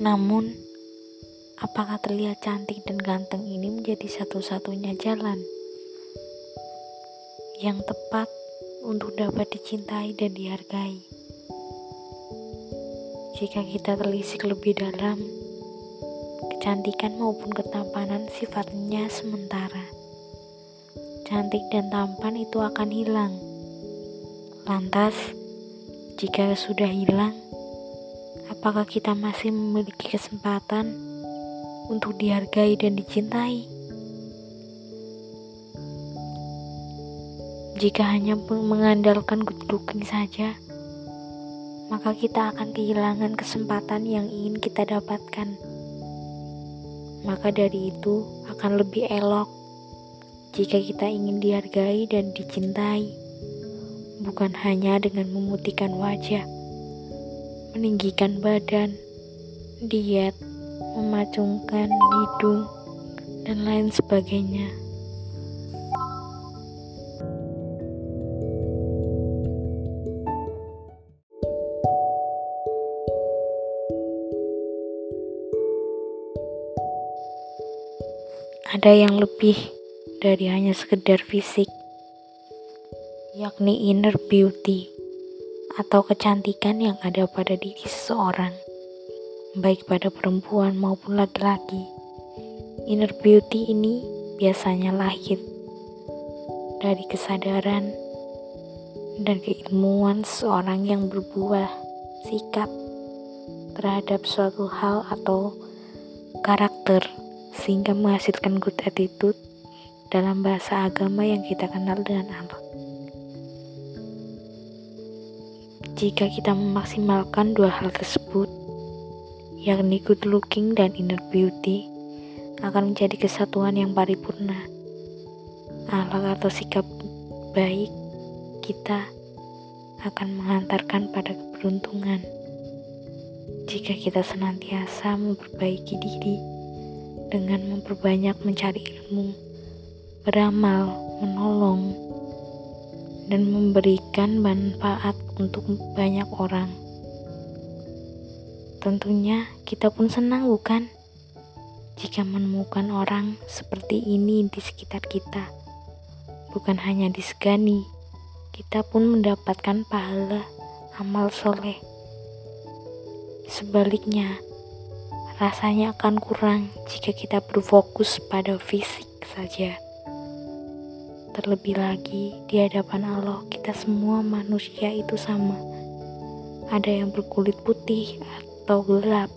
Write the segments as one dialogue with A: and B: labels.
A: Namun, apakah terlihat cantik dan ganteng ini menjadi satu-satunya jalan yang tepat untuk dapat dicintai dan dihargai? Jika kita telisik lebih dalam, kecantikan maupun ketampanan sifatnya sementara. Cantik dan tampan itu akan hilang. Lantas, jika sudah hilang, apakah kita masih memiliki kesempatan untuk dihargai dan dicintai? Jika hanya mengandalkan good looking saja, maka kita akan kehilangan kesempatan yang ingin kita dapatkan. Maka dari itu akan lebih elok jika kita ingin dihargai dan dicintai, bukan hanya dengan memutihkan wajah, meninggikan badan, diet, memacungkan hidung, dan lain sebagainya. ada yang lebih dari hanya sekedar fisik, yakni inner beauty atau kecantikan yang ada pada diri seseorang, baik pada perempuan maupun laki-laki. Inner beauty ini biasanya lahir dari kesadaran dan keilmuan seseorang yang berbuah sikap terhadap suatu hal atau karakter sehingga menghasilkan good attitude dalam bahasa agama yang kita kenal dengan akhlak. Jika kita memaksimalkan dua hal tersebut, yakni good looking dan inner beauty, akan menjadi kesatuan yang paripurna. Akhlak atau sikap baik kita akan mengantarkan pada keberuntungan. Jika kita senantiasa memperbaiki diri, dengan memperbanyak mencari ilmu, beramal, menolong, dan memberikan manfaat untuk banyak orang. Tentunya kita pun senang bukan? Jika menemukan orang seperti ini di sekitar kita. Bukan hanya disegani, kita pun mendapatkan pahala amal soleh. Sebaliknya, rasanya akan kurang jika kita berfokus pada fisik saja. Terlebih lagi, di hadapan Allah, kita semua manusia itu sama. Ada yang berkulit putih atau gelap,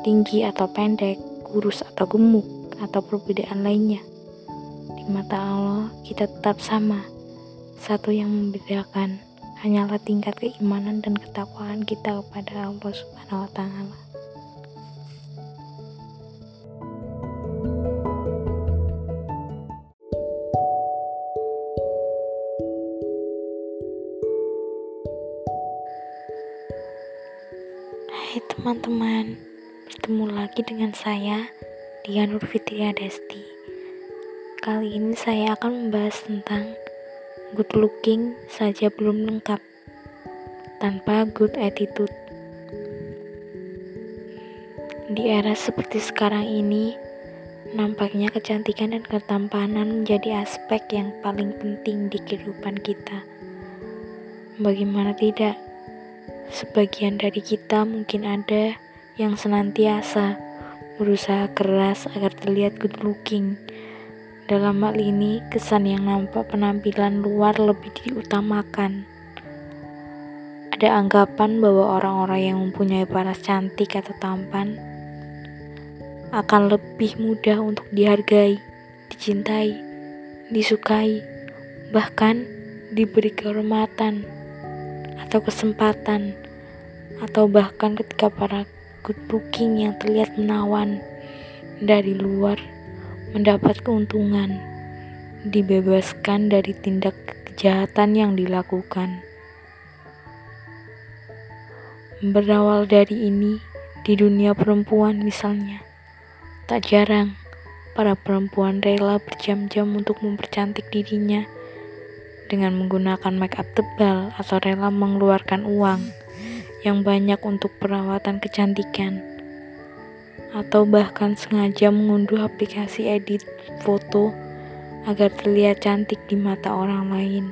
A: tinggi atau pendek, kurus atau gemuk, atau perbedaan lainnya. Di mata Allah, kita tetap sama. Satu yang membedakan hanyalah tingkat keimanan dan ketakwaan kita kepada Allah Subhanahu wa taala. Hai teman-teman, bertemu lagi dengan saya, Dia Nur Fitria Desti. Kali ini saya akan membahas tentang good looking saja belum lengkap, tanpa good attitude. Di era seperti sekarang ini, nampaknya kecantikan dan ketampanan menjadi aspek yang paling penting di kehidupan kita. Bagaimana tidak? Sebagian dari kita mungkin ada yang senantiasa berusaha keras agar terlihat good looking. Dalam hal ini, kesan yang nampak penampilan luar lebih diutamakan. Ada anggapan bahwa orang-orang yang mempunyai paras cantik atau tampan akan lebih mudah untuk dihargai, dicintai, disukai, bahkan diberi kehormatan atau kesempatan atau bahkan ketika para good looking yang terlihat menawan dari luar mendapat keuntungan dibebaskan dari tindak kejahatan yang dilakukan. Berawal dari ini di dunia perempuan misalnya tak jarang para perempuan rela berjam-jam untuk mempercantik dirinya dengan menggunakan make up tebal atau rela mengeluarkan uang yang banyak untuk perawatan kecantikan atau bahkan sengaja mengunduh aplikasi edit foto agar terlihat cantik di mata orang lain.